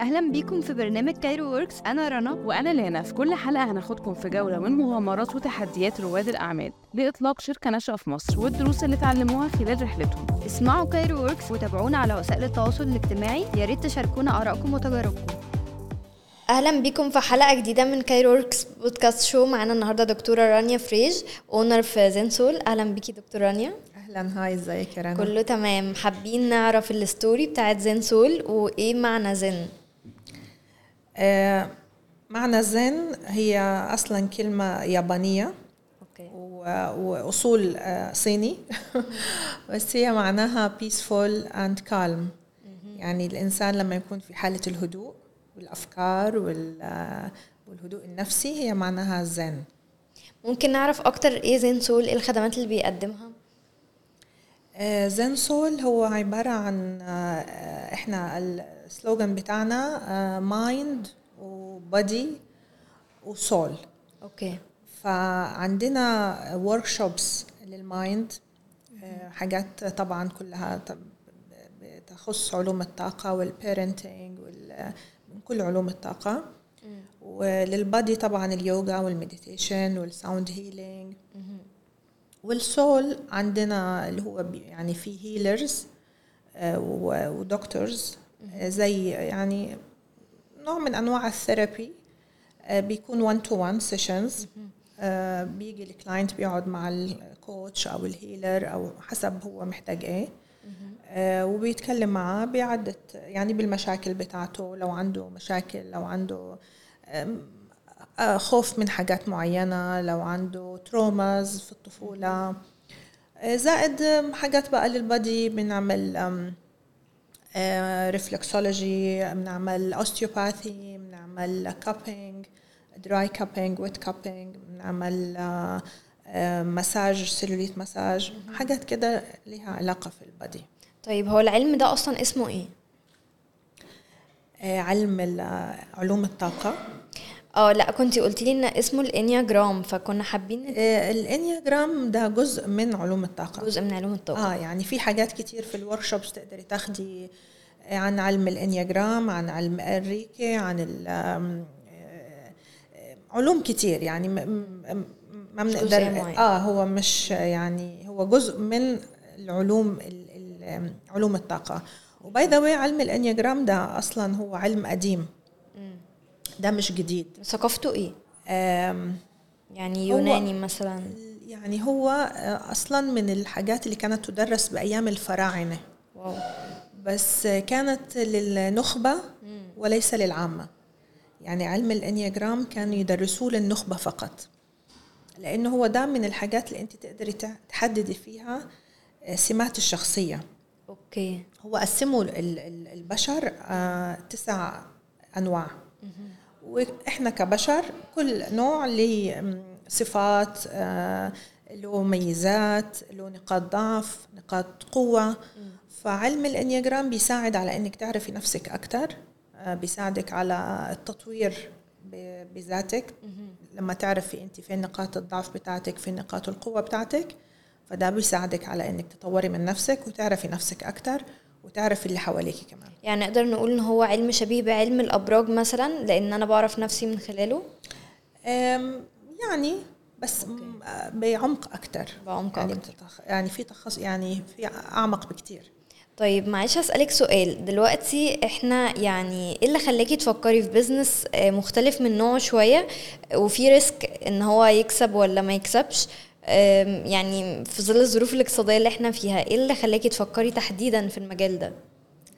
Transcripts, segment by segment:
أهلا بيكم في برنامج كايرو ووركس أنا رنا. وأنا لانا في كل حلقة هناخدكم في جولة من مغامرات وتحديات رواد الأعمال لإطلاق شركة ناشئة في مصر والدروس اللي اتعلموها خلال رحلتهم. اسمعوا كايرو ووركس وتابعونا على وسائل التواصل الاجتماعي. يا ريت تشاركونا آرائكم وتجاربكم. أهلا بيكم في حلقة جديدة من كايرو ووركس بودكاست شو معانا النهارده دكتورة رانيا فريج owner في Zen Soul. أهلا بيكي دكتور رانيا. أهلا. hi إزيك يا رنا؟ كله تمام. حابين نعرف ال story بتاعت Zen Soul وإيه معنى زن؟ آه معنى زين هي أصلا كلمة يابانية وأصول آه صيني. بس هي معناها peaceful and calm. يعني الإنسان لما يكون في حالة الهدوء والأفكار وال- آه، والهدوء النفسي هي معناها زين. ممكن نعرف أكتر إيه زنسول إيه الخدمات اللي بيقدمها؟ آه، زين سول هو عبارة عن آه، آه، إحنا ال slogan بتاعنا mind و body و soul okay فعندنا workshops لل mind آه، حاجات طبعا كلها ت- بتخص علوم الطاقة والبيرنتينج من كل علوم الطاقة. ولل body طبعا اليوغا وال meditation وال sound healing وال soul عندنا اللي هو يعني في healers و doctors زي يعني نوع من أنواع ال therapy آه، بيكون 1 to 1 sessions بيجي ال client بيقعد مع ال coach أو ال healer أو حسب هو محتاج إيه. آه، وبيتكلم معاه بيعدد يعني بالمشاكل بتاعته لو عنده مشاكل لو عنده آه، خوف من حاجات معينة لو عنده traumas في الطفولة. زائد حاجات بقى لل body بنعمل reflexology بنعمل osteopathy بنعمل cupping dry cupping wet cupping بنعمل آه، آه، massage cellulite massage حاجات كده لها علاقة في ال body. طيب هو العلم ده أصلا اسمه إيه؟ آه، علم آه، علوم الطاقة. آه لا كنتي قلتي لي إن اسمه ال Enneagram فكنا حابين آه، ال Enneagram ده جزء من علوم الطاقة. جزء من علوم الطاقة. آه يعني في حاجات كتير في ال workshops تقدري تاخدي عن علم ال Enneagram عن علم ال Reiki عن آه، علوم كتير. يعني ما بنقدر. آه هو مش يعني هو جزء من العلوم علوم الطاقة. وباي ذا علم الإنياجرام ده أصلا هو علم قديم. ده مش جديد. ثقافته إيه؟ يعني هو- يوناني مثلا. يعني هو آه، أصلا من الحاجات اللي كانت تدرس بأيام الفراعنة. واو. بس كانت للنخبة وليس للعامة. يعني علم الإنياجرام كانوا يدرسوه للنخبة فقط. لأنه هو ده من الحاجات اللي أنت تقدري تحددي فيها آه، سمات الشخصية. أوكي. هو قسموا ال- ال- البشر آه، تسع أنواع. وإحنا كبشر كل نوع له صفات آه، له ميزات له نقاط ضعف نقاط قوة. فعلم الإنياجرام بيساعد على إنك تعرفي نفسك أكثر بيساعدك على التطوير بذاتك. لما تعرفي أنت فين نقاط الضعف بتاعتك فين نقاط القوة بتاعتك فده بيساعدك على إنك تطوري من نفسك وتعرفي نفسك أكثر وتعرفي اللي حواليكي كمان. يعني نقدر نقول إن هو علم شبيه بعلم الأبراج مثلا لأن أنا بعرف نفسي من خلاله؟ يعني بس م- بعمق أكثر بعمق يعني. بتتخ- يعني في تخصص يعني في أعمق بكتير. طيب معلش اسالك سؤال. دلوقتي إحنا يعني إيه اللي خلاكي تفكري في بيزنس آه، مختلف من نوعه شوية؟ وفي risk إن هو يكسب ولا ما يكسبش؟ يعني في ظل الظروف الاقتصادية اللي إحنا فيها إيه اللي خلاكي تفكري تحديدا في المجال ده؟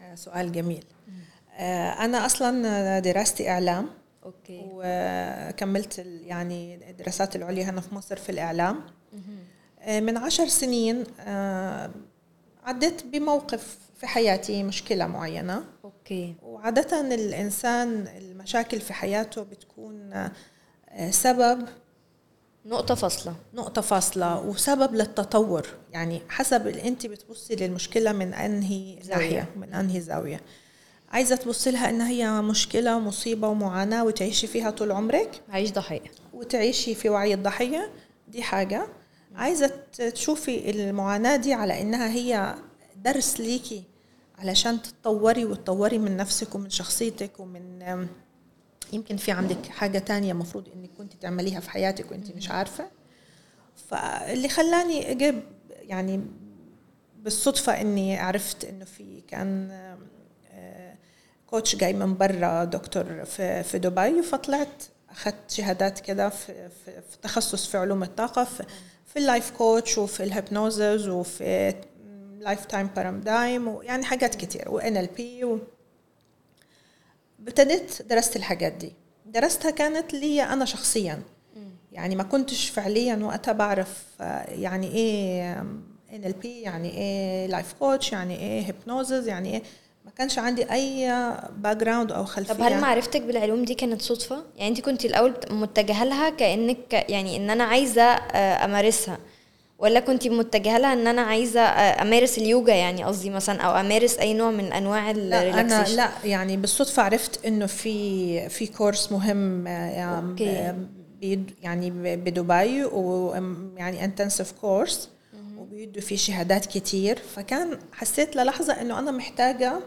آه، سؤال جميل. آه، أنا أصلا دراستي إعلام. أوكي. وكملت يعني الدراسات العليا هنا في مصر في الإعلام. آه، من عشر سنين عديت بموقف في حياتي مشكلة معينة. okay. وعادة الإنسان المشاكل في حياته بتكون سبب نقطة فاصلة. نقطة فاصلة. وسبب للتطور. يعني حسب انت بتبصي للمشكلة من أنهي. ناحية. من أنهي زاوية. عايزة تبصي لها انها هي مشكلة مصيبة ومعاناة وتعيشي فيها طول عمرك. عايش ضحية. وتعيشي في وعي الضحية. دي حاجة. عايزة تشوفي المعاناة دي على إنها هي درس ليكي علشان تتطوري وتطوري من نفسك ومن شخصيتك ومن يمكن في عندك حاجة تانية مفروض إنك كنت تعمليها في حياتك وأنت مش عارفة. فاللي خلاني أجيب يعني بالصدفة إني عرفت إنه في كان آم، آه، coach جاي من برا دكتور في في دبي فطلعت أخذت شهادات كده في, في, في تخصص في علوم الطاقة في, في ال life coach وفي ال hypnosis وفي life time paradigm ويعني حاجات كتير و NLP ابتديت درست الحاجات دي. درستها كانت لي أنا شخصيا. يعني ما كنتش فعليا وقتها بعرف آه، يعني إيه NLP يعني إيه life coach يعني إيه hypnosis يعني إيه. ما كانش عندي أي background أو خلفية. طب هل معرفتك بالعلوم دي كانت صدفة؟ يعني أنت كنت الأول متجهة لها كأنك يعني إن أنا عايزة آه، أمارسها. ولا كنت متجهة لها إن أنا عايزة آه، أمارس اليوجا يعني قصدي مثلا أو أمارس أي نوع من أنواع لا أنا ال relaxation لا يعني بالصدفة عرفت إنه في في course مهم آه، okay. آه، يعني بدبي ويعني intensive course وبيدوا فيه شهادات كتير. فكان حسيت للحظة إنه أنا محتاجة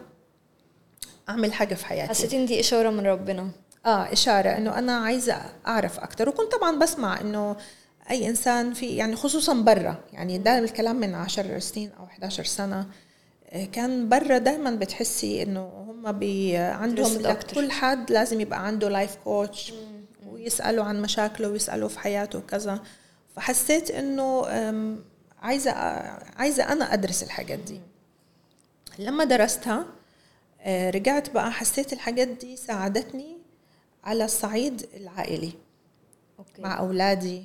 أعمل حاجة في حياتي. حسيت إن دي إشارة من ربنا. آه إشارة إنه أنا عايزة أعرف أكثر وكنت طبعا بسمع إنه أي إنسان في يعني خصوصا برا يعني ده الكلام من 10 سنين أو 11 سنة آه، كان برا دائما بتحسي إنه هم بي عندهم Interested أكتر. كل حد لازم يبقى عنده life coach ويسألوا عن مشاكله ويسألوا في حياته وكذا. فحسيت إنه عايزة عايزة أنا أدرس الحاجات دي. لما درستها آه، رجعت بقى حسيت الحاجات دي ساعدتني على الصعيد العائلي. okay. مع أولادي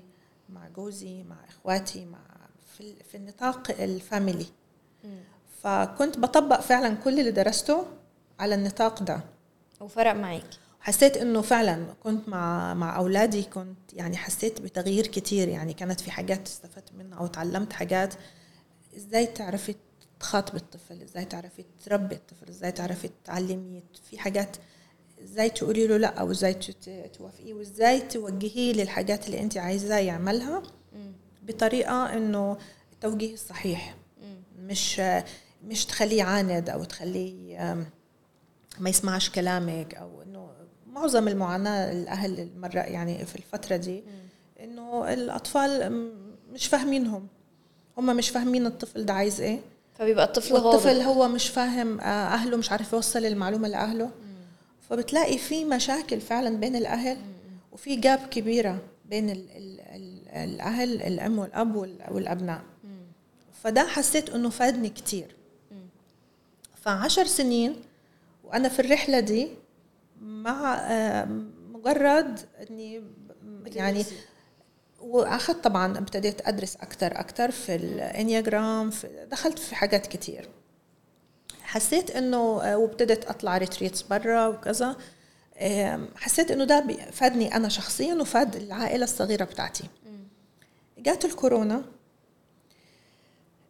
مع جوزي مع إخواتي مع في, في النطاق الفاميلي. فكنت بطبق فعلا كل اللي درسته على النطاق ده. وفرق معاكي حسيت إنه فعلا كنت مع مع أولادي كنت يعني حسيت بتغيير كتير. يعني كانت في حاجات استفدت منها أو تعلمت حاجات. إزاي تعرفي تخاطبي الطفل؟ إزاي تعرفي تربي الطفل؟ إزاي تعرفي تعلميه؟ في حاجات إزاي تقولي له لا أو إزاي توافقيه وإزاي توجهيه للحاجات اللي أنت عايزاه يعملها بطريقة إنه التوجيه الصحيح. مش مش تخليه عاند أو تخليه ما يسمعش كلامك أو إنه معظم المعاناة الأهل المرة يعني في الفترة دي إنه الأطفال مش فاهمينهم. هم مش فاهمين الطفل ده عايز إيه. فبيبقى الطفل غاضب. هو مش فاهم آه، أهله مش عارف يوصل المعلومة لأهله. فبتلاقي في مشاكل فعلا بين الأهل وفي gap كبيرة بين ال ال ال الأهل الأم والأب وال- والأبناء. فده حسيت إنه فادني كتير. فعشر سنين وأنا في الرحلة دي مع آه، مجرد إني يعني وأخذت طبعا ابتديت أدرس أكثر أكثر في ال Enneagram في دخلت في حاجات كتير. حسيت إنه آه، وابتديت أطلع retreats برا وكذا حسيت إنه ده فادني أنا شخصيا وفاد العائلة الصغيرة بتاعتي. جات الكورونا.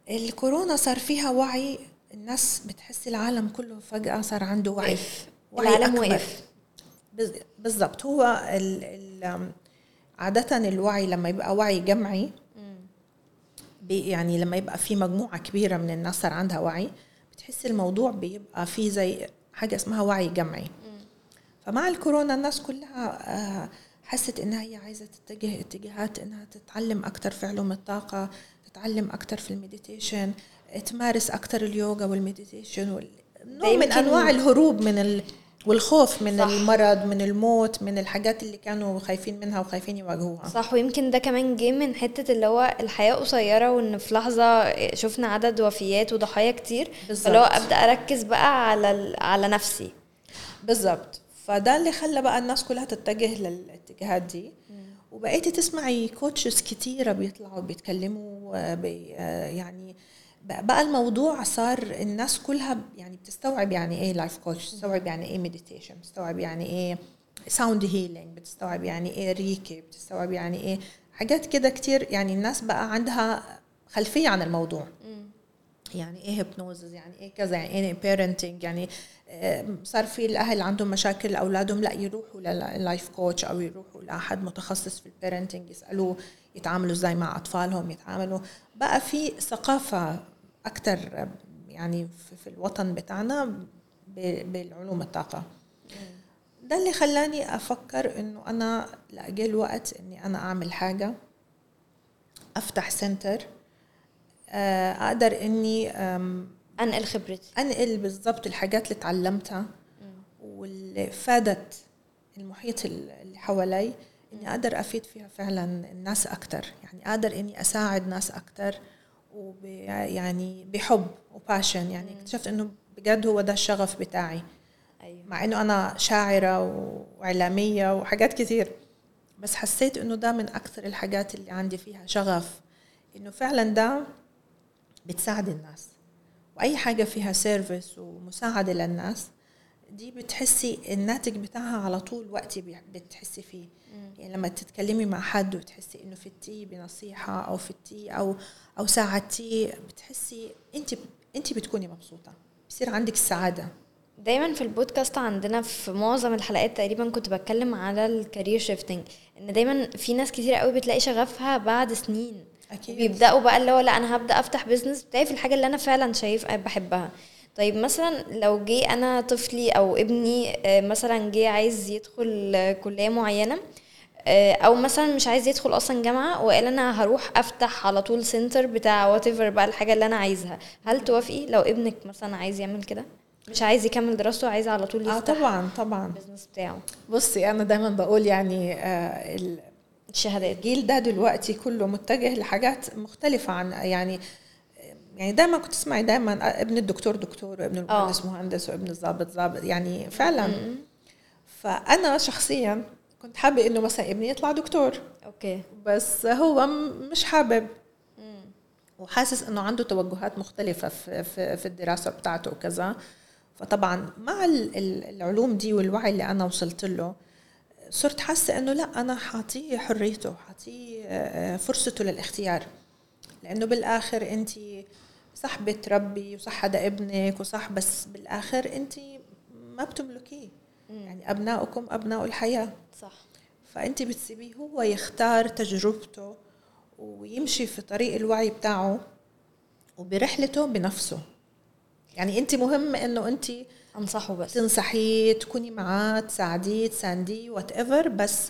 الكورونا صار فيها وعي الناس بتحس العالم كله فجأة صار عنده وعي وعي العالم. وقف. بالضبط. هو ال ال عادة الوعي لما يبقى وعي جمعي يعني لما يبقى في مجموعة كبيرة من الناس صار عندها وعي بتحس الموضوع بيبقى فيه زي حاجة اسمها وعي جمعي. فمع الكورونا الناس كلها آه، حست إنها هي عايزة تتجه اتجاهات إنها تتعلم أكثر في علوم الطاقة تتعلم أكثر في ال meditation تمارس أكثر اليوغا وال meditation وال... نوع من أنواع الهروب من ال... والخوف من صح. المرض من الموت من الحاجات اللي كانوا خايفين منها وخايفين يواجهوها. صح ويمكن ده كمان جه من حتة اللي هو الحياة قصيرة وإن في لحظة شفنا عدد وفيات وضحايا كتير بالظبط. هو أبدأ أركز بقى على على نفسي. بالضبط فده اللي خلى بقى الناس كلها تتجه للاتجاهات دي. وبقيتي تسمعي coaches كتيرة بيطلعوا بيتكلموا آه، بي آه، يعني بقى الموضوع صار الناس كلها يعني بتستوعب يعني إيه life coach بتستوعب يعني إيه meditation بتستوعب يعني إيه sound healing بتستوعب يعني إيه reiki بتستوعب يعني إيه حاجات كده كتير. يعني الناس بقى عندها خلفية عن الموضوع. يعني إيه hypnosis يعني إيه كذا يعني إيه parenting يعني صار في الأهل عندهم مشاكل لاولادهم لا يروحوا لل life coach أو يروحوا لأحد متخصص في ال parenting يسألوه يتعاملوا إزاي مع أطفالهم يتعاملوا. بقى في ثقافة أكثر يعني في, الوطن بتاعنا بالعلوم الطاقة. ده اللي خلاني أفكر إنه أنا لاقي الوقت إني أنا أعمل حاجة أفتح سنتر آه، أقدر إني آم، أنقل خبرتي. أنقل بالضبط الحاجات اللي تعلمتها واللي فادت المحيط اللي حوالي إني أقدر أفيد فيها فعلا الناس أكثر يعني أقدر إني أساعد ناس أكثر وب يعني بحب وباشن يعني اكتشفت إنه بجد هو ده الشغف بتاعي. أيوه. مع إنه أنا شاعرة وإعلامية وحاجات كتير بس حسيت إنه ده من أكثر الحاجات اللي عندي فيها شغف. إنه فعلا ده بتساعد الناس. وأي حاجة فيها service ومساعدة للناس دي بتحسي الناتج بتاعها على طول وقتي بتحسي فيه. يعني لما تتكلمي مع حد وتحسي إنه فدتيه بنصيحة أو فدتيه أو أو ساعدتيه بتحسي انت انت بتكوني مبسوطة. بصير عندك السعاده دايما في البودكاست عندنا في معظم الحلقات تقريبا كنت بتكلم على ال career shifting إن دايما في ناس كتير قوي بتلاقي شغفها بعد سنين. أكيد. بيبداوا بقى اللي هو لأ أنا هبدأ أفتح business بتاعي في الحاجة اللي أنا فعلا شايف بحبها. طيب مثلا لو جه أنا طفلي أو ابني آه، مثلا جه عايز يدخل آه، كلية معينة آه، أو مثلا مش عايز يدخل أصلا جامعة وقال أنا هروح أفتح على طول center بتاع وات بقى الحاجة اللي أنا عايزها. هل توافقي لو ابنك مثلا عايز يعمل كده؟ مش عايز يكمل دراسته عايز على طول آه يفتح طبعا طبعا. ال business بتاعه. بصي أنا دايما بقول يعني آه ال- الشهادات. الجيل ده دلوقتي كله متجه لحاجات مختلفة عن يعني يعني دايما كنت تسمعي دايما ابن الدكتور دكتور وابن المهندس مهندس وابن الضابط ضابط يعني فعلا. فأنا شخصيا كنت حابة إنه مثلا ابني يطلع دكتور. أوكي. بس هو مش حابب. وحاسس إنه عنده توجهات مختلفة في في, في الدراسة بتاعته وكذا. فطبعا مع ال- ال- العلوم دي والوعي اللي أنا وصلت له صرت حاسة إنه لأ أنا حاعطيه حريته حاعطيه آه، فرصته للاختيار. لأنه بالآخر انت صح بتربي وصح هذا ابنك وصح بس بالآخر أنت ما بتملكيه. يعني ابنائكم أبناء الحياة. صح. فأنت بتسيبيه هو يختار تجربته ويمشي في طريق الوعي بتاعه وبرحلته بنفسه. يعني أنت مهم إنه أنت أنصحه بس. تنصحيه تكوني معاه تساعديه تسانديه whatever بس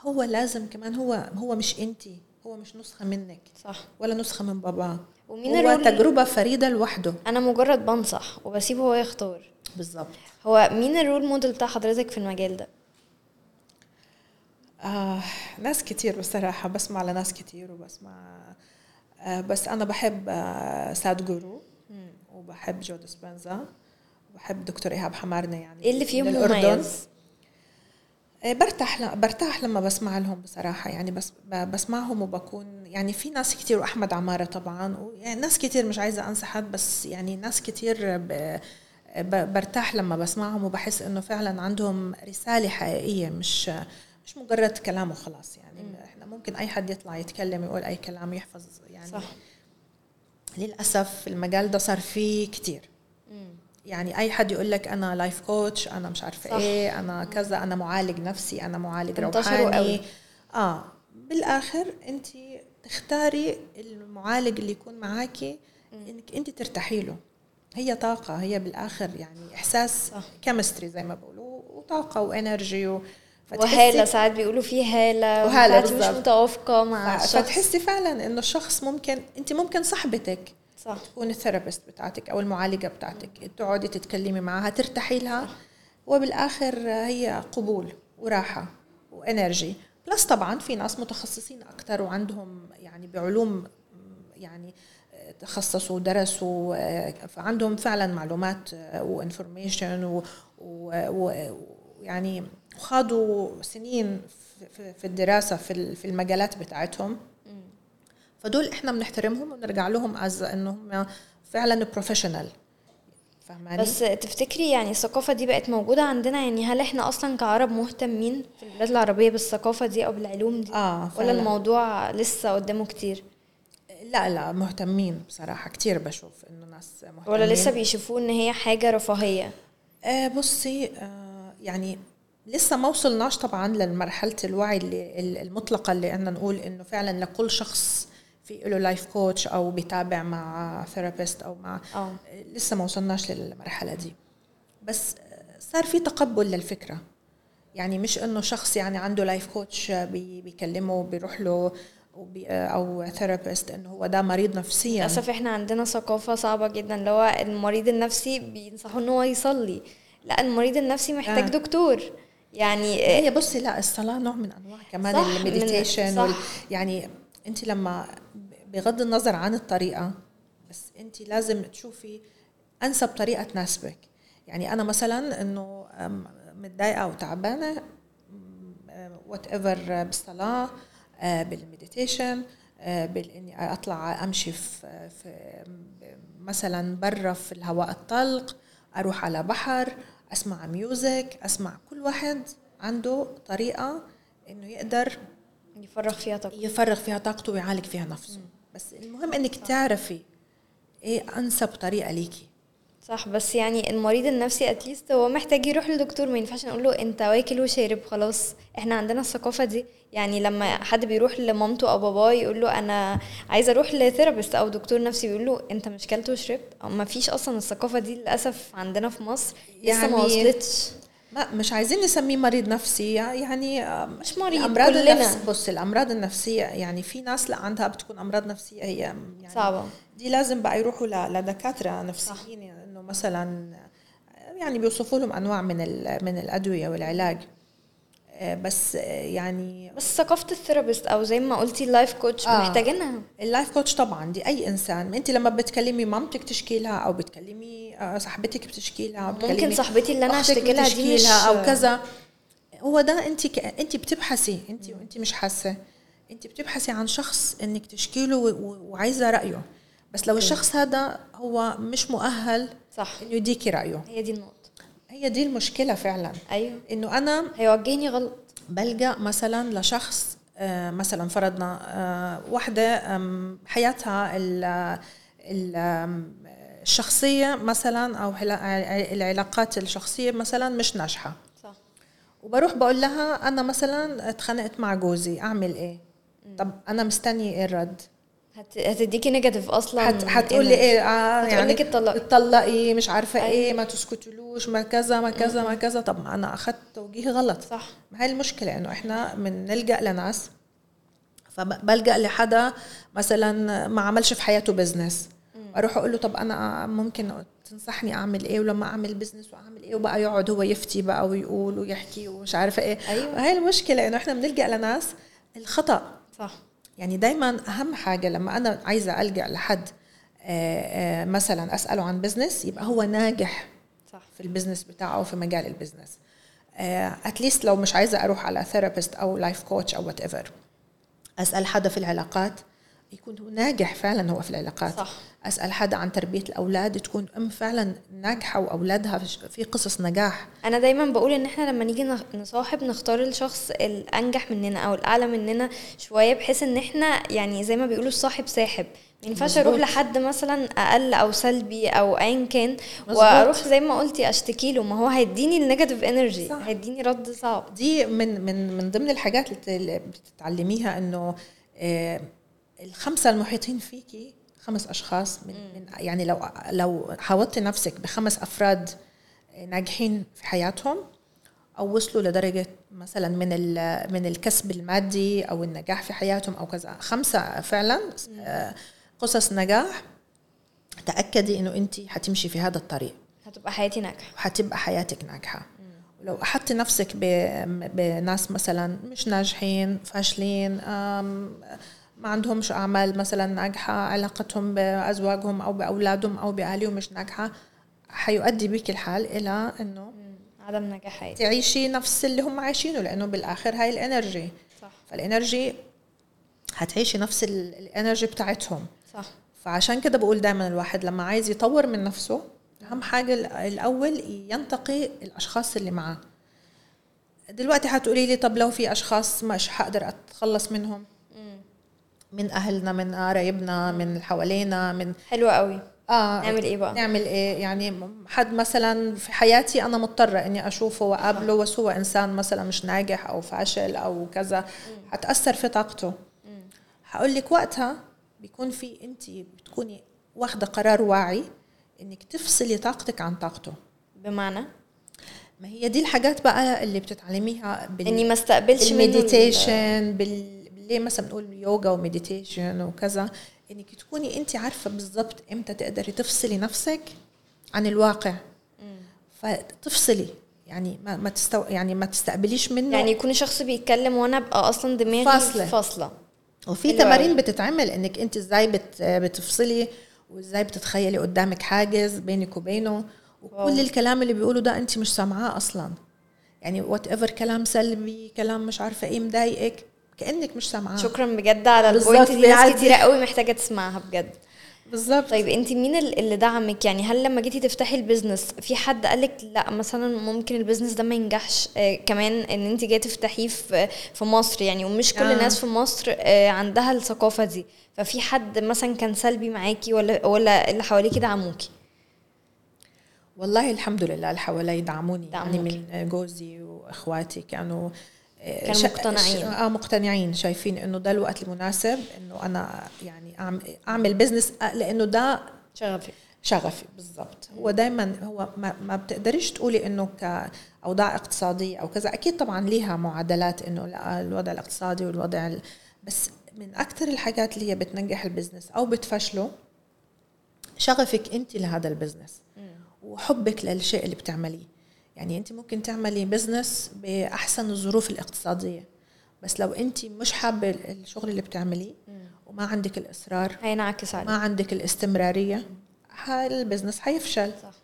هو لازم كمان هو هو مش أنت هو مش نسخة منك. صح. ولا نسخة من باباه. ومين هو تجربة فريدة لوحده. أنا مجرد بنصح وبسيبه هو يختار. بالظبط. هو مين ال role model بتاع حضرتك في المجال ده؟ آه ناس كتير بصراحة بسمع لناس كتير وبسمع آه بس أنا بحب آه ساد جورو وبحب جو ديسبنزا وبحب دكتور إيهاب حمارنة يعني إيه اللي فيهم. مميز؟ برتاح ل- برتاح لما بسمع لهم بصراحة يعني بس ب- بسمعهم وبكون يعني في ناس كتير وأحمد عمارة طبعا ويعني ناس كتير مش عايزة أنسى حد بس يعني ناس كتير ب- ب- برتاح لما بسمعهم وبحس إنه فعلا عندهم رسالة حقيقية مش مش مجرد كلام وخلاص يعني إحنا ممكن أي حد يطلع يتكلم يقول أي كلام يحفظ يعني صح. للأسف المجال ده صار فيه كتير. يعني أي حد يقول لك أنا لايف كوتش أنا مش عارفة صح. إيه أنا كذا أنا معالج نفسي أنا معالج روحاني قوي. آه بالآخر أنت تختاري المعالج اللي يكون معاكي إنك أنت ترتاحي له هي طاقة هي بالآخر يعني إحساس. chemistry زي ما بيقولوا وطاقة و energy و... وهالة ساعات بيقولوا فيه هالة وهالة وساعات مش. متوافقة مع الشخص فتحسي فعلا إنه الشخص ممكن أنت ممكن صاحبتك صح. تكون ال therapist بتاعتك أو المعالجة بتاعتك. تقعدي تتكلمي معها ترتاحي لها. وبالآخر هي قبول وراحة و energy. plus طبعا في ناس متخصصين أكثر وعندهم يعني بعلوم يعني تخصصوا ودرسوا فعندهم فعلا معلومات و information ويعني وخاضوا سنين في- الدراسة في ال- في المجالات بتاعتهم. فدول إحنا بنحترمهم ونرجع لهم as إنهم فعلا professional فاهماني؟ بس تفتكري يعني الثقافة دي بقت موجودة عندنا؟ يعني هل إحنا أصلا كعرب مهتمين في البلاد العربية بالثقافة دي أو بالعلوم دي؟ ولا فعلا. الموضوع لسه قدامه كتير؟ لا لا مهتمين بصراحة كتير بشوف إنه ناس مهتمين. ولا لسه بيشوفوه إن هي حاجة رفاهية؟ آه بصي آه يعني لسه ما وصلناش طبعا لمرحلة الوعي اللي المطلقة اللي إحنا نقول إنه فعلا لكل شخص في له life coach أو بيتابع مع therapist أو مع آه لسه ما وصلناش للمرحلة دي. بس صار في تقبل للفكرة. يعني مش إنه شخص يعني عنده life coach بي بيكلمه بيروح له أو therapist إنه هو ده مريض نفسيا. للأسف إحنا عندنا ثقافة صعبة جدا اللي هو المريض النفسي بينصحوا ان هو يصلي. لا المريض النفسي محتاج آه. دكتور. يعني هي بصي لا الصلاة نوع من أنواع كمان ال meditation. وال يعني انت لما بغض النظر عن الطريقة بس انت لازم تشوفي أنسب طريقة تناسبك. يعني أنا مثلا إنه متضايقة أو تعبانة whatever بالصلاة آه، بال meditation آه، بالإني أطلع أمشي في مثلا برا في الهواء الطلق أروح على بحر أسمع music أسمع كل واحد عنده طريقة إنه يقدر يفرغ فيها طاقه يفرغ فيها طاقته ويعالج فيها نفسه. بس المهم إنك تعرفي إيه أنسب طريقة ليكي. صح بس يعني المريض النفسي at least هو محتاج يروح للدكتور ما ينفعش نقول له أنت واكل وشارب خلاص إحنا عندنا الثقافة دي. يعني لما حد بيروح لمامته أو باباه يقول له أنا عايزة أروح لثيرابيست أو دكتور نفسي بيقول له أنت مش كلت وشربت؟ ما فيش أصلا الثقافة دي للأسف عندنا في مصر لسه ما يعني وصلتش. ما مش عايزين نسميه مريض نفسي يعني مش مريض الأمراض كلنا. النفس بص الأمراض النفسية يعني في ناس لا عندها بتكون أمراض نفسية هي يعني صعبة. دي لازم بقى يروحوا لدكاترة نفسيين يعني إنه مثلا يعني بيوصفوا لهم أنواع من من الأدوية والعلاج. بس آه، يعني بس ثقافة ال therapist أو زي ما قلتي ال life coach آه. محتاجينها. ال life coach طبعا دي أي إنسان. أنت لما بتكلمي مامتك تشكي لها أو بتكلمي آه، صاحبتك بتشكي لها ممكن صاحبتي اللي أنا هشتكي لها دي مش لها أو كذا. هو ده أنت ك... أنت بتبحثي أنت وانت مش حاسة. أنت بتبحثي عن شخص إنك تشكي له. و- وعايزة رأيه. بس لو الشخص هذا هو مش مؤهل صح. إنه يديكي رأيه. هي دي النقطة. هي دي المشكلة فعلا. أيوه. إنه أنا هيوجهني غلط. بلجأ مثلا لشخص آه، مثلا فرضنا آه، واحدة آم، حياتها ال- ال- آم، الشخصية مثلا أو علا- العلاقات الشخصية مثلا مش ناجحة. صح. وبروح بقول لها أنا مثلا اتخانقت مع جوزي أعمل إيه؟ طب أنا مستني إيه الرد؟ هت... هتديكي negative أصلا هت هتقولي إيه؟ آه هتقولك اتطلقي. اتطلقي مش عارفة أيوة. إيه ما تسكتلوش ما كذا ما كذا ما كذا. طب ما أنا اخذت توجيه غلط. صح. ما هي المشكلة؟ إنه إحنا بنلجأ لناس فبلجأ لحدا مثلا ما عملش في حياته business أروح أقول له طب أنا ممكن تنصحني أعمل إيه؟ ولما أعمل business وأعمل إيه؟ وبقى يقعد هو يفتي بقى ويقول ويحكي ومش عارفة إيه. أيوة. هاي المشكلة إنه إحنا بنلجأ لناس الخطأ. صح. يعني دايما أهم حاجة لما أنا عايزة ألجأ لحد آه، آه، مثلا أسأله عن business يبقى هو ناجح صح. في ال business بتاعه في مجال ال business at least لو مش عايزة أروح على therapist أو life coach أو whatever أسأل حدا في العلاقات يكون هو ناجح فعلا هو في العلاقات صح. أسأل حدا عن تربية الأولاد تكون أم فعلا ناجحة وأولادها في- قصص نجاح أنا دايما بقول إن إحنا لما نيجي نصاحب نختار الشخص الأنجح مننا أو الأعلى مننا شوية بحيث إن إحنا يعني زي ما بيقولوا الصاحب ساحب ما ينفعش أروح. لحد مثلا أقل أو سلبي أو ايا كان. وأروح زي ما قلتي أشتكي له ما هو هيديني ال negative energy. هيديني رد صعب دي من من من ضمن الحاجات اللي بتتعلميها إنه آه، الخمسة المحيطين فيكي خمس أشخاص من, من يعني لو لو حاوطتي نفسك بخمس أفراد ناجحين في حياتهم أو وصلوا لدرجة مثلا من من الكسب المادي أو النجاح في حياتهم أو كذا. خمسة فعلا آه، قصص نجاح. تأكدي إنه انت حتمشي في هذا الطريق. هتبقى حياتي ناجحة. وحتبقى حياتك ناجحة. ولو أحطت نفسك بناس مثلا مش ناجحين فاشلين ما عندهمش أعمال مثلا ناجحة علاقتهم بأزواجهم أو بأولادهم أو بأهلهم مش ناجحة حيؤدي بك الحال إلى أنه عدم نجاح تعيشي نفس اللي هم عايشينه لأنه بالآخر هاي ال energy. صح. فال energy هتعيشي نفس ال- ال energy بتاعتهم. صح. فعشان كده بقول دائما الواحد لما عايز يطور من نفسه أهم حاجة ال- الأول ينتقي الأشخاص اللي معاه. دلوقتي حتقولي لي طب لو في أشخاص مش حقدر أتخلص منهم؟ من أهلنا من قرايبنا من اللي حوالينا من حلوة قوي. آه نعمل إيه بقى؟ نعمل إيه؟ يعني حد مثلا في حياتي أنا مضطرة إني أشوفه وأقابله بس هو إنسان مثلا مش ناجح أو فاشل أو كذا حتاثر في طاقته. هقول لك وقتها بيكون في انت بتكوني واخدة قرار واعي إنك تفصلي طاقتك عن طاقته. بمعنى؟ ما هي دي الحاجات بقى اللي بتتعلميها بال... إني ما استقبلش ال meditation بال... ليه مثلا بنقول يوجا و meditation وكذا إنك تكوني أنت عارفة بالضبط إمتى تقدري تفصلي نفسك عن الواقع. فتفصلي. يعني ما ما تستو... يعني ما تستقبليش منه. يعني يكون شخص بيتكلم وأنا أبقى أصلا دماغي فاصلة. فاصلة. وفي تمارين. بتتعمل إنك أنت إزاي بت... بتفصلي وإزاي بتتخيلي قدامك حاجز بينك وبينه. wow. وكل الكلام اللي بيقوله ده أنت مش سامعاه أصلا. يعني whatever كلام سلبي كلام مش عارفة إيه مضايقك كأنك مش سامعاه. شكرا بجد على ال point دي ناس. كتيرة قوي محتاجة تسمعها بجد. بالظبط. طيب انت مين ال- اللي دعمك؟ يعني هل لما جيتي تفتحي ال business في حد قالك لا مثلا ممكن ال business ده ما ينجحش آه كمان إن انت جاية تفتحيه في في مصر يعني؟ ومش كل آه. الناس في مصر آه عندها الثقافة دي. ففي حد مثلا كان سلبي معاكي ولا ولا اللي حواليكي دعموكي؟ والله الحمد لله اللي حوالي دعموني يعني دعموكي. من جوزي وإخواتي كانوا كانوا شا- مقتنعين. آه مقتنعين شايفين إنه ده الوقت المناسب إنه أنا يعني أعمل business آه، لإنه ده شغفي. شغفي بالضبط. هو دائما هو ما, ما بتقدريش تقولي إنه كاوضاع اقتصادية أو كذا. أكيد طبعا ليها معادلات إنه لا الوضع الاقتصادي والوضع ال... بس من أكثر الحاجات اللي هي بتنجح ال business أو بتفشله شغفك انت لهذا ال business وحبك للشيء اللي بتعمليه. يعني انت ممكن تعملي business بأحسن الظروف الاقتصادية. بس لو انت مش حابة الشغل اللي بتعمليه وما عندك الإصرار هينعكس عليك. ما عندك الاستمرارية هال business حيفشل صح.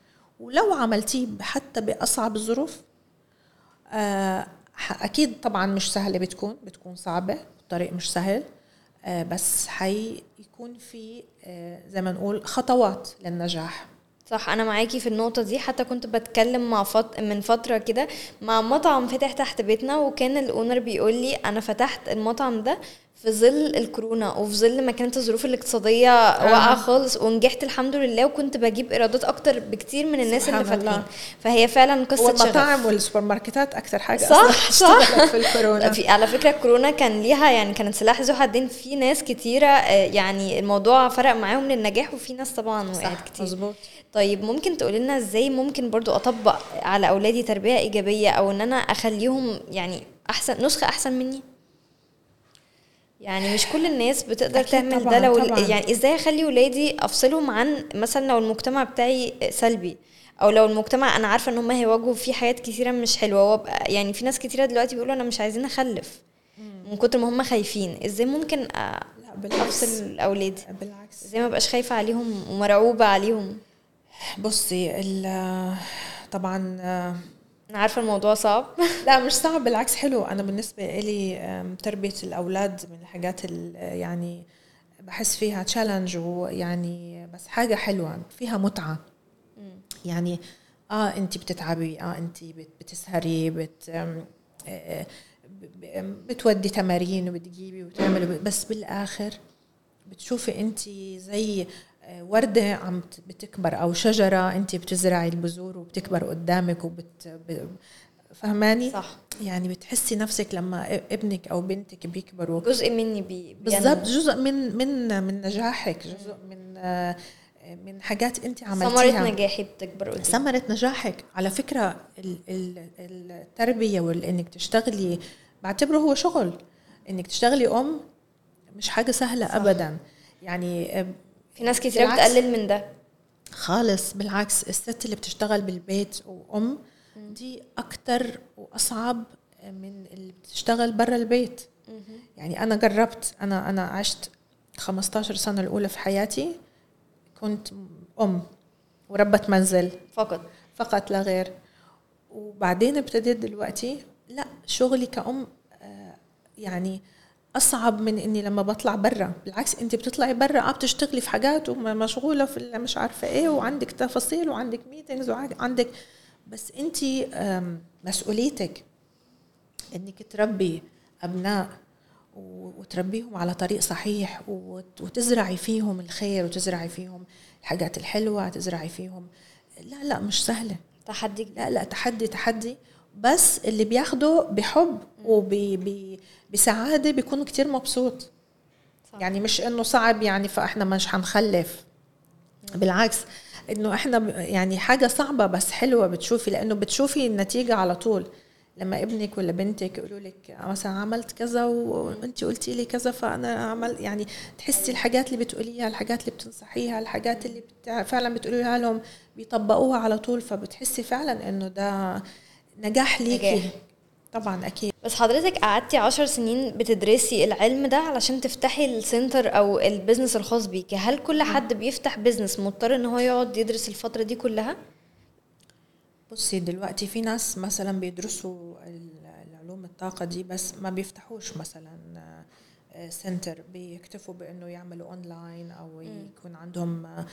ولو عملتيه حتى بأصعب الظروف آه أكيد طبعا مش سهلة بتكون بتكون صعبة الطريق مش سهل آه بس حيكون في آه زي ما نقول خطوات للنجاح. صح أنا معاكي في النقطة دي. حتى كنت بتكلم مع فت... من فترة كده مع مطعم فتح تحت بيتنا وكان الأونر بيقول لي أنا فتحت المطعم ده في ظل الكورونا وفي ظل ما كانت الظروف الاقتصادية واقعة خالص ونجحت الحمد لله وكنت بجيب إيرادات أكتر بكتير من الناس اللي. فاتحين. فهي فعلا قصة شغف والمطاعم والسوبر ماركتات أكثر حاجة صح، صح. في الكورونا. في على فكرة كورونا كان ليها يعني كانت سلاح ذو حدين. في ناس كتيرة آه، يعني الموضوع فرق معاهم للنجاح وفي ناس طبعا وقعت كتير. مظبوط. طيب ممكن تقولي لنا إزاي ممكن برضو أطبق على أولادي تربية إيجابية أو إن أنا أخليهم يعني أحسن نسخة أحسن مني؟ يعني مش كل الناس بتقدر تعمل ده لو طبعاً. يعني إزاي أخلي ولادي أفصلهم عن مثلا لو المجتمع بتاعي سلبي؟ أو لو المجتمع أنا عارفة إن هم هيواجهوا فيه حاجات كتيرة مش حلوة وابقى يعني في ناس كتيرة دلوقتي بيقولوا أنا مش عايزين أخلف من كتر ما هم خايفين. إزاي ممكن أ- لا بالعكس. أفصل اولادي بالعكس. إزاي ما بقاش خايفة عليهم ومرعوبة عليهم؟ بصي ال- طبعا أنا عارفة الموضوع صعب. لا مش صعب بالعكس حلو. أنا بالنسبة لي تربية الأولاد من الحاجات ال- يعني بحس فيها تشالنج ويعني بس حاجة حلوة فيها متعة. يعني آه انت بتتعبي آه انت بت- بتسهري بت آه، ب- بتودي تمارين وبتجيبي وتعملي بس بالآخر بتشوفي انت زي آه، وردة عم بتكبر أو شجرة أنت بتزرعي البذور وبتكبر قدامك وبت فهماني؟ صح. يعني بتحسي نفسك لما ابنك أو بنتك بيكبروا. جزء مني بي بالضبط جزء من من من نجاحك جزء من من حاجات أنت عملتيها. ثمرة نجاحي بتكبر قدام ثمرة نجاحك. على فكرة ال- ال- التربية وإنك تشتغلي بعتبره هو شغل. إنك تشتغلي أم مش حاجة سهلة صح. أبدا. يعني في ناس كتير. بتقلل من ده. خالص بالعكس الست اللي بتشتغل بالبيت وأم دي أكتر وأصعب من اللي بتشتغل برا البيت. يعني أنا جربت أنا أنا عشت 15 سنة الأولى في حياتي كنت أم وربة منزل. فقط. فقط لا غير. وبعدين ابتديت دلوقتي لا شغلي كأم آه، يعني أصعب من إني لما بطلع برا. بالعكس انت بتطلعي برا آه بتشتغلي في حاجات ومشغوله في مش عارفة إيه وعندك تفاصيل وعندك ميتينجز وعندك بس انت مسؤوليتك إنك تربي أبناء وتربيهم على طريق صحيح وت- وتزرعي فيهم الخير وتزرعي فيهم الحاجات الحلوة تزرعي فيهم لا لا مش سهلة. تحدي. لا لا تحدي تحدي. بس اللي بياخده بحب وبسعادة بيكون كتير مبسوط. صح. يعني مش إنه صعب يعني فإحنا مش حنخلف. بالعكس إنه إحنا يعني حاجة صعبة بس حلوة بتشوفي لأنه بتشوفي النتيجة على طول. لما ابنك ولا بنتك يقولوا لك مثلا عملت كذا وانت قلتي لي كذا فأنا عمل يعني تحسي الحاجات اللي بتقوليها الحاجات اللي بتنصحيها الحاجات اللي بتع... فعلا بتقوليها لهم بيطبقوها على طول فبتحسي فعلا إنه ده نجاح ليكي. نجاح. طبعا أكيد. بس حضرتك قعدتي عشر سنين بتدرسي العلم ده علشان تفتحي ال center أو ال business الخاص بيكي. هل كل حد بيفتح business مضطر إن هو يقعد يدرس الفترة دي كلها؟ بصي دلوقتي في ناس مثلا بيدرسوا ال- العلوم الطاقة دي بس ما بيفتحوش مثلا center بيكتفوا بإنه يعملوا اونلاين أو يكون عندهم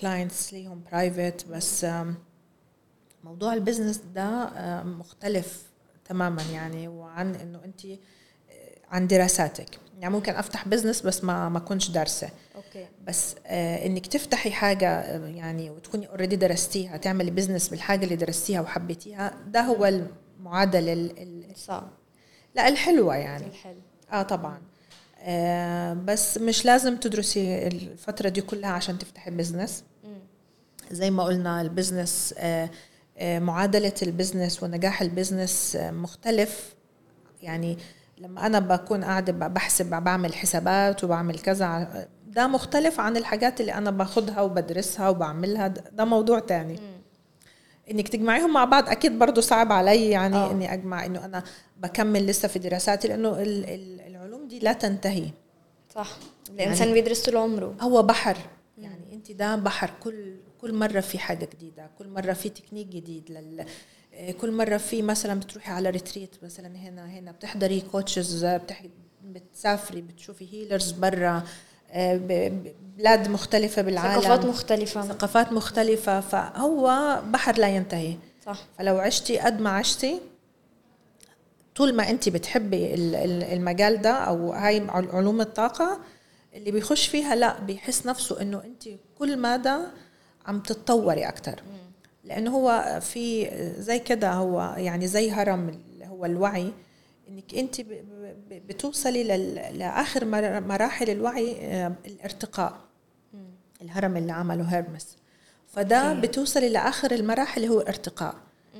clients ليهم private بس موضوع ال business ده مختلف. تماما يعني وعن إنه أنت عن دراساتك. يعني ممكن أفتح business بس ما ما كنتش دارسة. okay. بس آه إنك تفتحي حاجة آه، يعني وتكوني already درستيها تعملي business بالحاجة اللي درستيها وحبيتيها ده هو المعادلة ال- ال- صعب. لا الحلوة يعني. الحلو. آه طبعا. آه بس مش لازم تدرسي الفترة دي كلها عشان تفتحي business زي ما قلنا ال business آه آه معادلة ال business ونجاح ال business آه مختلف. يعني لما أنا بكون قاعدة بحسب بعمل حسابات وبعمل كذا ع- ده مختلف عن الحاجات اللي أنا باخدها وبدرسها وبعملها. ده موضوع تاني. إنك تجمعيهم مع بعض أكيد برضو صعب علي يعني آه. أوه. إني أجمع إنه أنا بكمل لسه في دراساتي لأنه ال- ال- العلوم دي لا تنتهي. صح. الإنسان بيدرس طول عمره. هو بحر. يعني انت ده بحر. كل كل مرة في حاجة جديدة كل مرة في تكنيك جديد لل آه، كل مرة في مثلا بتروحي على retreat مثلا هنا هنا بتحضري coaches بتح... بتسافري بتشوفي healers برا آه، بلاد مختلفة بالعالم. ثقافات مختلفة. ثقافات مختلفة فهو بحر لا ينتهي. صح. فلو عشتي قد ما عشتي طول ما انت بتحبي ال- ال- المجال ده أو هاي عل- علوم الطاقة اللي بيخش فيها لا بيحس نفسه إنه انت كل مدى عم تتطوري أكثر لأنه هو في زي كده هو يعني زي هرم اللي هو الوعي إنك أنت بتوصلي لل- لآخر مر- مراحل الوعي آه، الارتقاء. الهرم اللي عمله هيرمس. فده. بتوصلي لآخر المراحل اللي هو ارتقاء.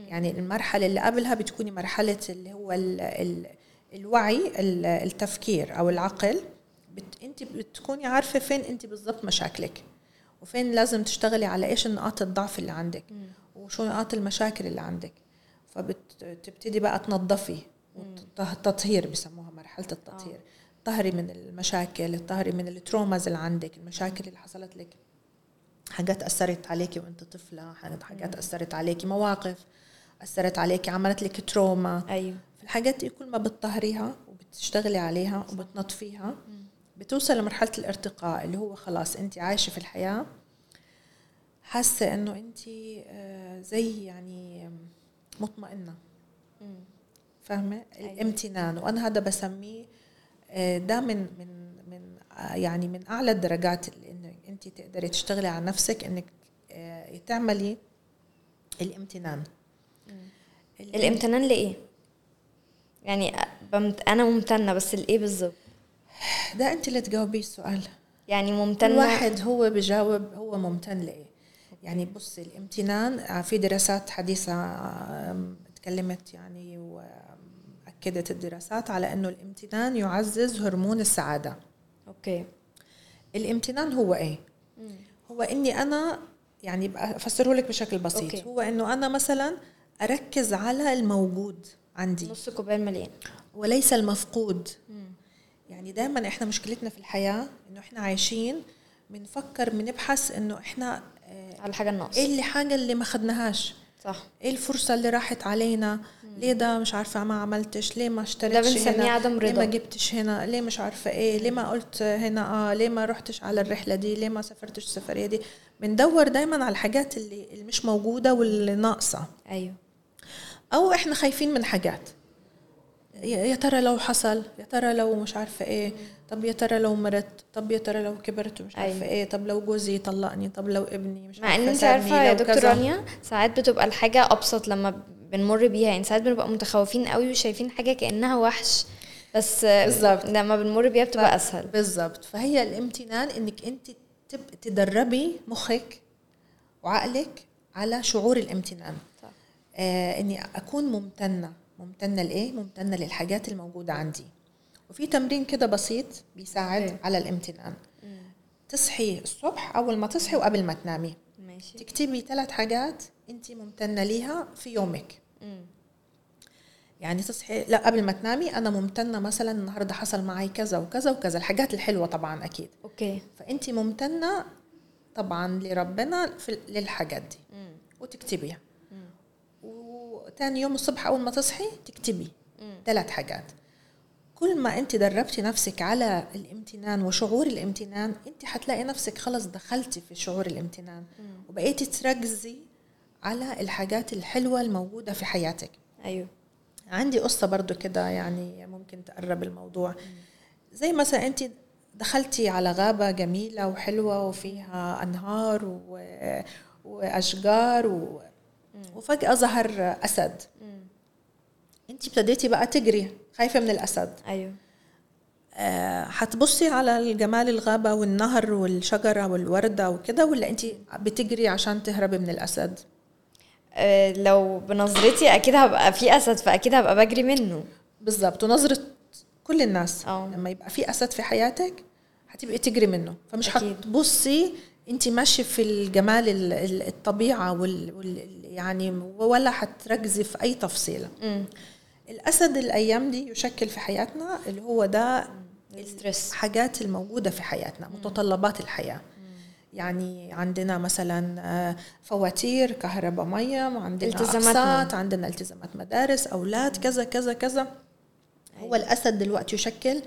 يعني المرحلة اللي قبلها بتكوني مرحلة اللي هو ال ال الوعي ال- التفكير أو العقل. بت أنت بتكوني عارفة فين أنت بالضبط مشاكلك. وفين لازم تشتغلي على إيش نقاط الضعف اللي عندك؟ وشو نقاط المشاكل اللي عندك؟ فبتبتدي بقى تنظفي التطهير بسموها مرحلة التطهير. طهري من المشاكل طهري من ال traumas اللي عندك المشاكل اللي حصلت لك. حاجات أثرت عليكي وأنت طفلة حاجات أثرت عليكي مواقف أثرت عليكي عملت لك trauma. أيوه. الحاجات دي كل ما بتطهريها وبتشتغلي عليها وبتنظفيها بتوصل لمرحلة الارتقاء اللي هو خلاص انت عايشة في الحياة حاسة إنه انت آه، زي يعني مطمئنة. فاهمة؟ أيوة. الامتنان. وأنا هذا بسميه آه، ده من من من آه، يعني من أعلى الدرجات اللي إنه انت تقدري تشتغلي على نفسك إنك تعملي الامتنان. الامتنان لإيه؟ يعني. أنا ممتنة بس لإيه بالظبط؟ ده انت اللي تجاوبيه السؤال. يعني كل ممتنه واحد هو بجاوب هو ممتن لإيه؟ يعني بصي الامتنان آه، في دراسات حديثة تكلمت يعني وأكدت الدراسات على إنه الامتنان يعزز هرمون السعادة. okay. الامتنان هو إيه؟ هو إني أنا يعني أفسره لك بشكل بسيط. okay. هو إنه أنا مثلا أركز على الموجود عندي. نص كوباية مليان وليس المفقود. يعني دائما إحنا مشكلتنا في الحياة إنه إحنا عايشين بنفكر بنبحث إنه إحنا آه، على الحاجة الناقصه إيه اللي حاجة اللي ما خدناهاش؟ صح. إيه الفرصة اللي راحت علينا؟ ليه ده مش عارفة ما عملتش؟ ليه ما اشتريتش ده بنسميه هنا عدم ليه رضا. ما جبتش هنا؟ ليه مش عارفة إيه؟ ليه ما قلت هنا آه؟ ليه ما رحتش على الرحلة دي؟ ليه ما سافرتش السفرية دي؟ بندور دايما على الحاجات اللي, اللي مش موجودة واللي ناقصة. أيوه. أو إحنا خايفين من حاجات. يا ترى لو حصل؟ يا ترى لو مش عارفة إيه؟ طب يا ترى لو مرت طب يا ترى لو كبرت ومش عارفة أيوة. إيه؟ طب لو جوزي طلقني طب لو ابني مش مع إن عارفه انت عارفة يا دكتور. رانيا ساعات بتبقى الحاجة أبسط لما بنمر بيها. يعني ساعات بنبقى متخوفين قوي وشايفين حاجة كأنها وحش بس بالظبط. لما بنمر بيها بتبقى أسهل. بالضبط فهي الامتنان إنك أنت تب- تدربي مخك وعقلك على شعور الامتنان. صح. آه إني أكون ممتنة. ممتنة لإيه؟ ممتنة للحاجات الموجودة عندي. وفي تمرين كده بسيط بيساعد okay. على الامتنان. تصحي الصبح أول ما تصحي وقبل ما تنامي. ماشي. تكتبي ثلاث حاجات انت ممتنة ليها في يومك. مم. يعني تصحي لا قبل ما تنامي أنا ممتنة مثلا النهارده حصل معي كذا وكذا وكذا. الحاجات الحلوة طبعا أكيد. okay. فانت ممتنة طبعا لربنا في للحاجات دي. مم. وتكتبيها. وتاني يوم الصبح أول ما تصحي تكتبي ثلاث حاجات. كل ما أنت دربتي نفسك على الامتنان وشعور الامتنان أنت حتلاقي نفسك خلص دخلتي في شعور الامتنان وبقيتي تركزي على الحاجات الحلوة الموجودة في حياتك. أيوه. عندي قصة برضو كده يعني ممكن تقرب الموضوع. زي مثلا أنت دخلتي على غابة جميلة وحلوة وفيها أنهار و... وأشجار و... وفجأة ظهر أسد. انت ابتديتي بقى تجري خايفة من الأسد. أيوه. آه، حتبصي على جمال الغابة والنهر والشجرة والوردة وكده ولا انت بتجري عشان تهربي من الأسد؟ آه، لو بنظرتي أكيد هبقى في أسد فأكيد هبقى بجري منه. بالظبط ونظرة كل الناس. آه. لما يبقى في أسد في حياتك هتبقي تجري منه. فمش أكيد. هتبصي انت ماشية في الجمال ال- ال- الطبيعة وال, وال يعني ولا هتركزي في أي تفصيلة. مم. الأسد الأيام دي يشكل في حياتنا اللي هو ده ال stress. الحاجات الموجودة في حياتنا متطلبات الحياة. يعني عندنا مثلا آه، فواتير كهرباء مية عندنا التزاماتنا. أقساط عندنا التزامات مدارس أولاد كذا كذا كذا. هو الأسد دلوقتي يشكل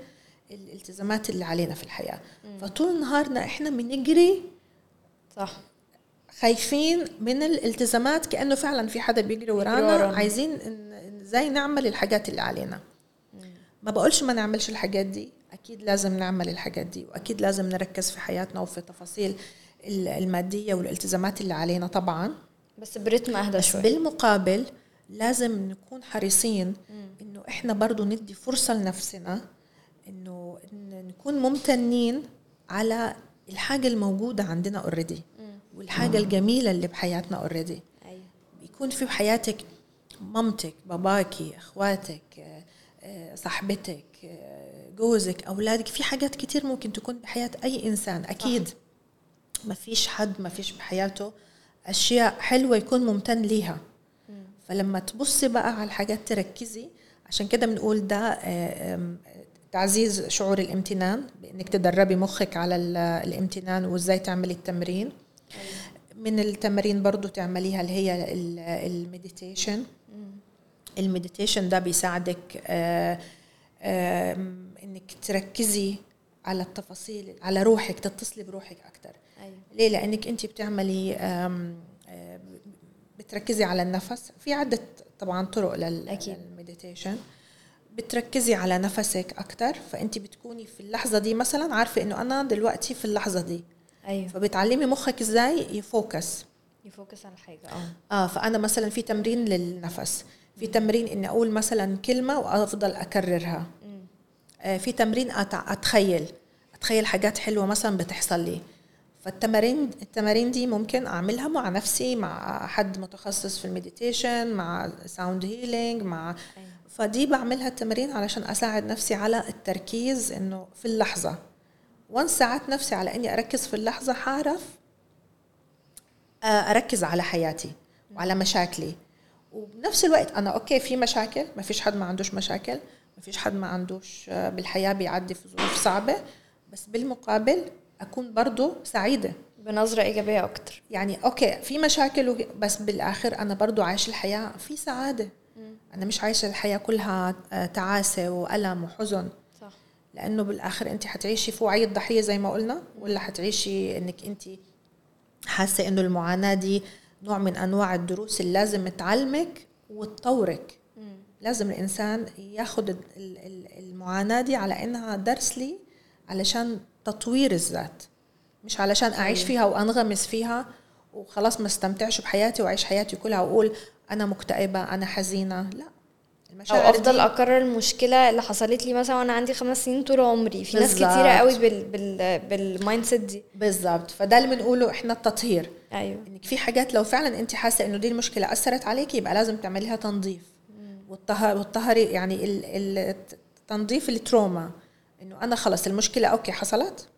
الالتزامات اللي علينا في الحياة. فطول نهارنا إحنا بنجري صح. خايفين من الالتزامات كأنه فعلا في حدا بيجري ورانا. عايزين إزاي نعمل الحاجات اللي علينا. ما بقولش ما نعملش الحاجات دي أكيد لازم نعمل الحاجات دي وأكيد لازم نركز في حياتنا وفي تفاصيل ال- المادية والالتزامات اللي علينا طبعا. بس برتم أهدى شوي. بالمقابل لازم نكون حريصين إنه إحنا برضو ندي فرصة لنفسنا إنه نكون ممتنين على الحاجة الموجودة عندنا already والحاجة الجميلة اللي بحياتنا already أيوه. بيكون في حياتك مامتك باباكي اخواتك آه، آه، صاحبتك آه، جوزك أولادك. في حاجات كتير ممكن تكون بحياة أي إنسان أكيد. ما فيش حد ما فيش بحياته. أشياء حلوة يكون ممتن ليها. فلما تبصي بقى على الحاجات تركزي. عشان كده بنقول ده تعزيز شعور الامتنان بإنك تدربي مخك على ال- الامتنان وإزاي تعملي التمرين. من التمارين برضو تعمليها اللي هي ال meditation. ال meditation ده بيساعدك آه، إنك تركزي على التفاصيل على روحك تتصلي بروحك أكثر أيوه. ليه؟ لأنك أنت بتعملي بتركزي على النفس. في عدة طبعا طرق. لل meditation. بتركزي على نفسك أكثر فأنت بتكوني في اللحظة دي مثلا عارفة إنه أنا دلوقتي في اللحظة دي. أيوه. فبتعلمي مخك إزاي ي focus. ي focus على حاجة آه. آه فأنا مثلا في تمرين للنفس. في تمرين إني أقول مثلا كلمة وأفضل أكررها. آه في تمرين أتع- أتخيل. أتخيل حاجات حلوة مثلا بتحصل لي. فالتمارين التمارين دي ممكن أعملها مع نفسي مع حد متخصص في ال meditation مع sound healing مع فدي بعملها التمارين علشان أساعد نفسي على التركيز إنه في اللحظة. وان ساعدت نفسي على إني أركز في اللحظة حعرف آه، أركز على حياتي وعلى مشاكلي. وبنفس الوقت أنا okay في مشاكل ما فيش حد ما عندوش مشاكل ما فيش حد ما عندوش آه، بالحياة بيعدي في ظروف صعبة بس بالمقابل أكون برضو سعيدة. بنظرة إيجابية أكتر. يعني okay في مشاكل بس بالآخر أنا برضو عايش الحياة في سعادة. أنا مش عايشة الحياة كلها آه، تعاسة وألم وحزن. لأنه بالآخر أنت حتعيشي في وعي الضحية زي ما قلنا ولا حتعيشي إنك أنت حاسة إنه المعاناة دي نوع من أنواع الدروس اللي لازم تعلمك وتطورك؟ لازم الإنسان ياخذ ال- ال- المعاناة دي على إنها درس لي علشان تطوير الذات مش علشان أعيش فيها وأنغمس فيها وخلاص ما استمتعش بحياتي وأعيش حياتي كلها وأقول أنا مكتئبة أنا حزينة لا. أو المشاعر أفضل دي. أكرر المشكلة اللي حصلت لي مثلا وأنا عندي خمس سنين طول عمري. في ناس بالظبط. كتيرة قوي بال بال بال mindset دي. بالضبط فده اللي بنقوله إحنا التطهير. أيوه. إنك في حاجات لو فعلا أنت حاسة إنه دي المشكلة أثرت عليك يبقى لازم تعمليها تنظيف. والطهر والطهر يعني ال- تنظيف ال trauma. إنه أنا خلص المشكلة okay حصلت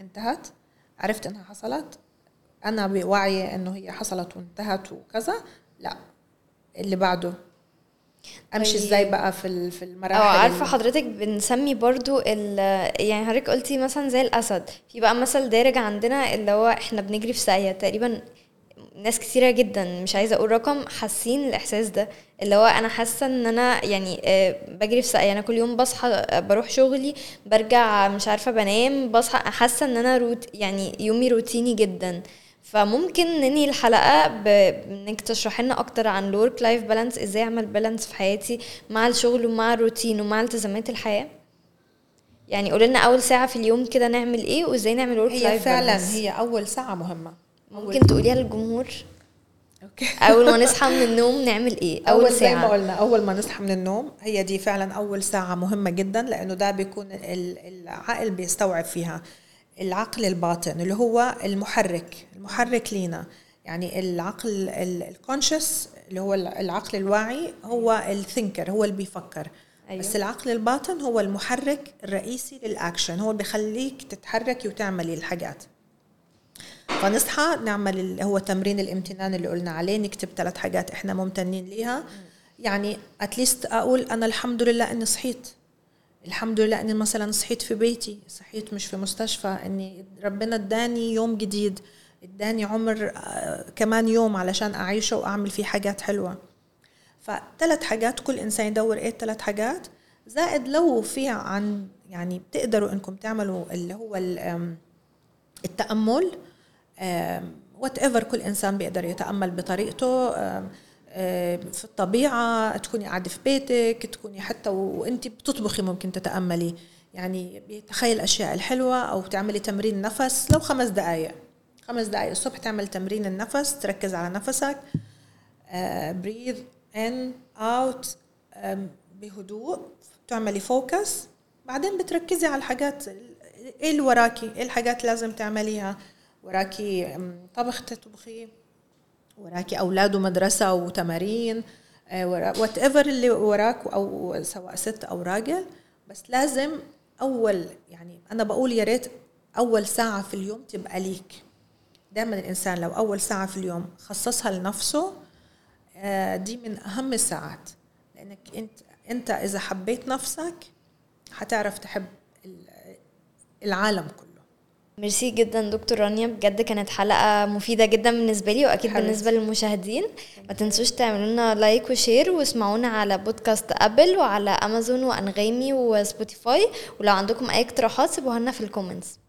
انتهت. عرفت إنها حصلت. أنا بوعي إنه هي حصلت وانتهت وكذا. لا. اللي بعده. امشي طيب. إزاي بقى في ال- في المراحل آه عارفة حضرتك بنسمي برضو ال يعني حضرتك قلتي مثلا زي الأسد في بقى مثل دارج عندنا اللي هو إحنا بنجري في ساقية تقريبا ناس كتيرة جدا مش عايزة أقول رقم حاسين الإحساس ده اللي هو أنا حاسة إن أنا يعني آه، بجري في ساقية أنا كل يوم بصحى آه، بروح شغلي برجع مش عارفة بنام بصحى حاسة إن أنا روت يعني يومي روتيني جدا فممكن ننهي الحلقة ب- بإنك تشرحي لنا أكتر عن ال work life balance إزاي أعمل balance في حياتي مع الشغل ومع الروتين ومع التزامات الحياة. يعني قولي لنا أول ساعة في اليوم كده نعمل إيه وإزاي نعمل work هي life فعلا هي أول ساعة مهمة. ممكن تقوليها للجمهور؟ okay. أول ما نصحى من النوم نعمل إيه؟ أول, أول زي ما قلنا أول ما نصحى من النوم هي دي فعلا أول ساعة مهمة جدا لأنه ده بيكون ال- العقل بيستوعب فيها. العقل الباطن اللي هو المحرك المحرك لينا. يعني العقل ال conscious اللي هو العقل الواعي هو ال thinker هو اللي بيفكر. أيوة. أيوه. بس العقل الباطن هو المحرك الرئيسي للاكشن هو بيخليك تتحركي وتعملي الحاجات. فنصحى نعمل اللي هو تمرين الامتنان اللي قلنا عليه نكتب ثلاث حاجات إحنا ممتنين ليها. يعني اتليست أقول أنا الحمد لله إني صحيت. الحمد لله اني مثلا صحيت في بيتي صحيت مش في مستشفى اني ربنا اداني يوم جديد اداني عمر آه، كمان يوم علشان أعيشه وأعمل فيه حاجات حلوة. فثلاث حاجات كل إنسان يدور إيه الثلاث حاجات زائد لو في عن يعني بتقدروا إنكم تعملوا اللي هو التأمل whatever كل إنسان بيقدر يتأمل بطريقته في الطبيعة تكوني قاعدة في بيتك تكوني حتى وانت بتطبخي ممكن تتأملي. يعني بتخيل الأشياء الحلوة أو تعملي تمرين نفس لو خمس دقائق خمس دقائق الصبح تعمل تمرين النفس تركز على نفسك. breathe in out بهدوء تعملي focus بعدين بتركزي على الحاجات إيه اللي وراكي؟ إيه الحاجات لازم تعمليها؟ وراكي طبخ تطبخي. وراكي أولاد ومدرسة وتمارين whatever اللي وراك أو سواء ست أو راجل. بس لازم أول يعني أنا بقول يا ريت أول ساعة في اليوم تبقى ليك. دائما الإنسان لو أول ساعة في اليوم خصصها لنفسه آه، دي من أهم الساعات. لأنك أنت أنت إذا حبيت نفسك حتعرف تحب ال- العالم كله. ميرسي جدا دكتور رانيا بجد كانت حلقة مفيدة جدا بالنسبة لي وأكيد حبيبتي. بالنسبة للمشاهدين. ما تنسوش تعملوا لنا like و share واسمعونا على بودكاست أبل وعلى أمازون وأنغامي وسبوتيفاي. ولو عندكم أي اقتراحات سيبوها لنا في ال comments.